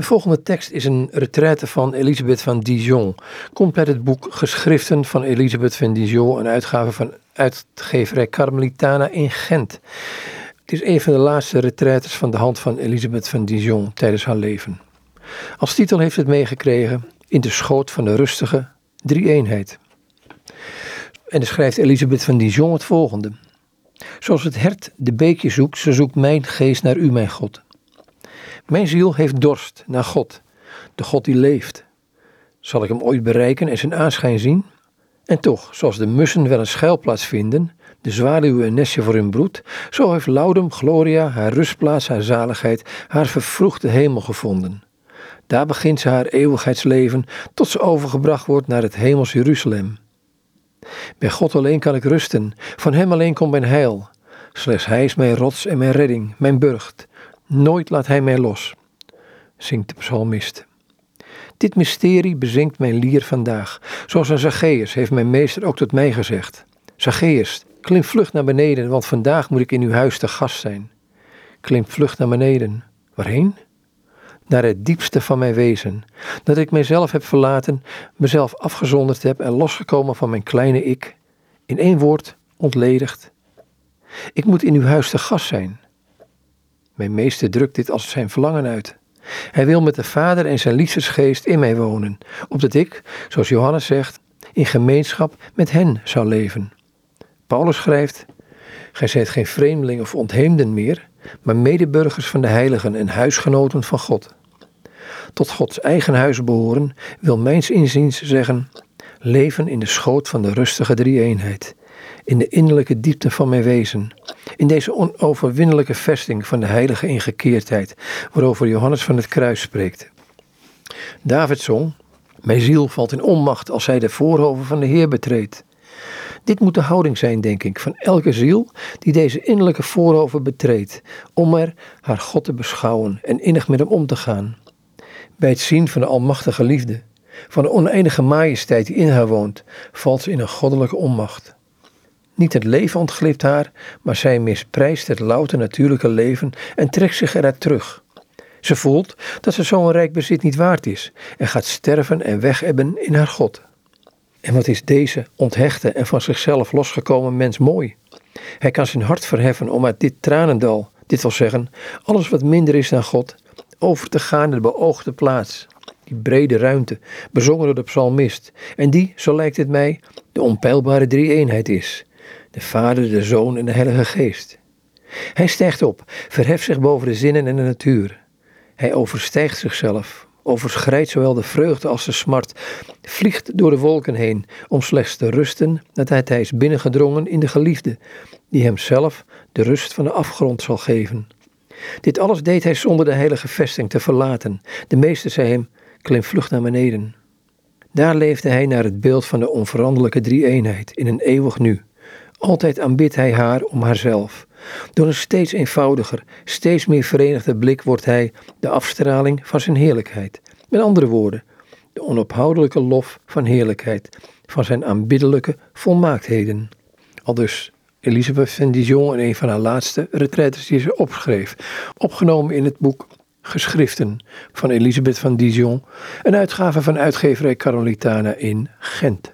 De volgende tekst is een retraite van Elisabeth van Dijon. Komt uit het boek Geschriften van Elisabeth van Dijon, een uitgave van uitgeverij Carmelitana in Gent. Het is een van de laatste retraites van de hand van Elisabeth van Dijon tijdens haar leven. Als titel heeft het meegekregen In de schoot van de rustige drie-eenheid. En dan schrijft Elisabeth van Dijon het volgende. Zoals het hert de beekje zoekt, zo zoekt mijn geest naar u, mijn God. Mijn ziel heeft dorst naar God, de God die leeft. Zal ik hem ooit bereiken en zijn aanschijn zien? En toch, zoals de mussen wel een schuilplaats vinden, de zwaluw een nestje voor hun broed, zo heeft Laudum Gloria haar rustplaats, haar zaligheid, haar vervroegde hemel gevonden. Daar begint ze haar eeuwigheidsleven, tot ze overgebracht wordt naar het hemels Jeruzalem. Bij God alleen kan ik rusten, van Hem alleen komt mijn heil. Slechts Hij is mijn rots en mijn redding, mijn burcht. Nooit laat Hij mij los, zingt de psalmist. Dit mysterie bezinkt mijn lier vandaag. Zoals een Zacchaeus heeft mijn meester ook tot mij gezegd. Zacchaeus, klim vlug naar beneden, want vandaag moet ik in uw huis te gast zijn. Klim vlug naar beneden. Waarheen? Naar het diepste van mijn wezen. Dat ik mijzelf heb verlaten, mezelf afgezonderd heb en losgekomen van mijn kleine ik. In één woord, ontledigd. Ik moet in uw huis te gast zijn. Mijn meester drukt dit als zijn verlangen uit. Hij wil met de Vader en zijn liefdesgeest in mij wonen, opdat ik, zoals Johannes zegt, in gemeenschap met hen zou leven. Paulus schrijft: Gij zijt geen vreemdeling of ontheemden meer, maar medeburgers van de heiligen en huisgenoten van God. Tot Gods eigen huis behoren wil mijns inziens zeggen: leven in de schoot van de rustige drie-eenheid, in de innerlijke diepte van mijn wezen, in deze onoverwinnelijke vesting van de heilige ingekeerdheid, waarover Johannes van het Kruis spreekt. David zong: Mijn ziel valt in onmacht als zij de voorhoven van de Heer betreedt. Dit moet de houding zijn, denk ik, van elke ziel die deze innerlijke voorhoven betreedt, om er haar God te beschouwen en innig met hem om te gaan. Bij het zien van de almachtige liefde, van de oneindige majesteit die in haar woont, valt ze in een goddelijke onmacht. Niet het leven ontglipt haar, maar zij misprijst het louter natuurlijke leven en trekt zich eruit terug. Ze voelt dat ze zo'n rijk bezit niet waard is en gaat sterven en wegebben in haar God. En wat is deze onthechte en van zichzelf losgekomen mens mooi? Hij kan zijn hart verheffen om uit dit tranendal, dit wil zeggen, alles wat minder is dan God, over te gaan naar de beoogde plaats. Die brede ruimte, bezongen door de psalmist, en die, zo lijkt het mij, de onpeilbare drie-eenheid is de Vader, de Zoon en de Heilige Geest. Hij stijgt op, verheft zich boven de zinnen en de natuur. Hij overstijgt zichzelf, overschrijdt zowel de vreugde als de smart, vliegt door de wolken heen om slechts te rusten nadat hij is binnengedrongen in de geliefde, die hem zelf de rust van de afgrond zal geven. Dit alles deed hij zonder de heilige vesting te verlaten. De meester zei hem, klim vlug naar beneden. Daar leefde hij naar het beeld van de onveranderlijke drie-eenheid in een eeuwig nu. Altijd aanbidt hij haar om haarzelf. Door een steeds eenvoudiger, steeds meer verenigde blik wordt hij de afstraling van zijn heerlijkheid. Met andere woorden, de onophoudelijke lof van heerlijkheid, van zijn aanbiddelijke volmaaktheden. Al dus Elisabeth van Dijon in een van haar laatste retraites die ze opschreef, opgenomen in het boek Geschriften van Elisabeth van Dijon, een uitgave van uitgeverij Carolitana in Gent.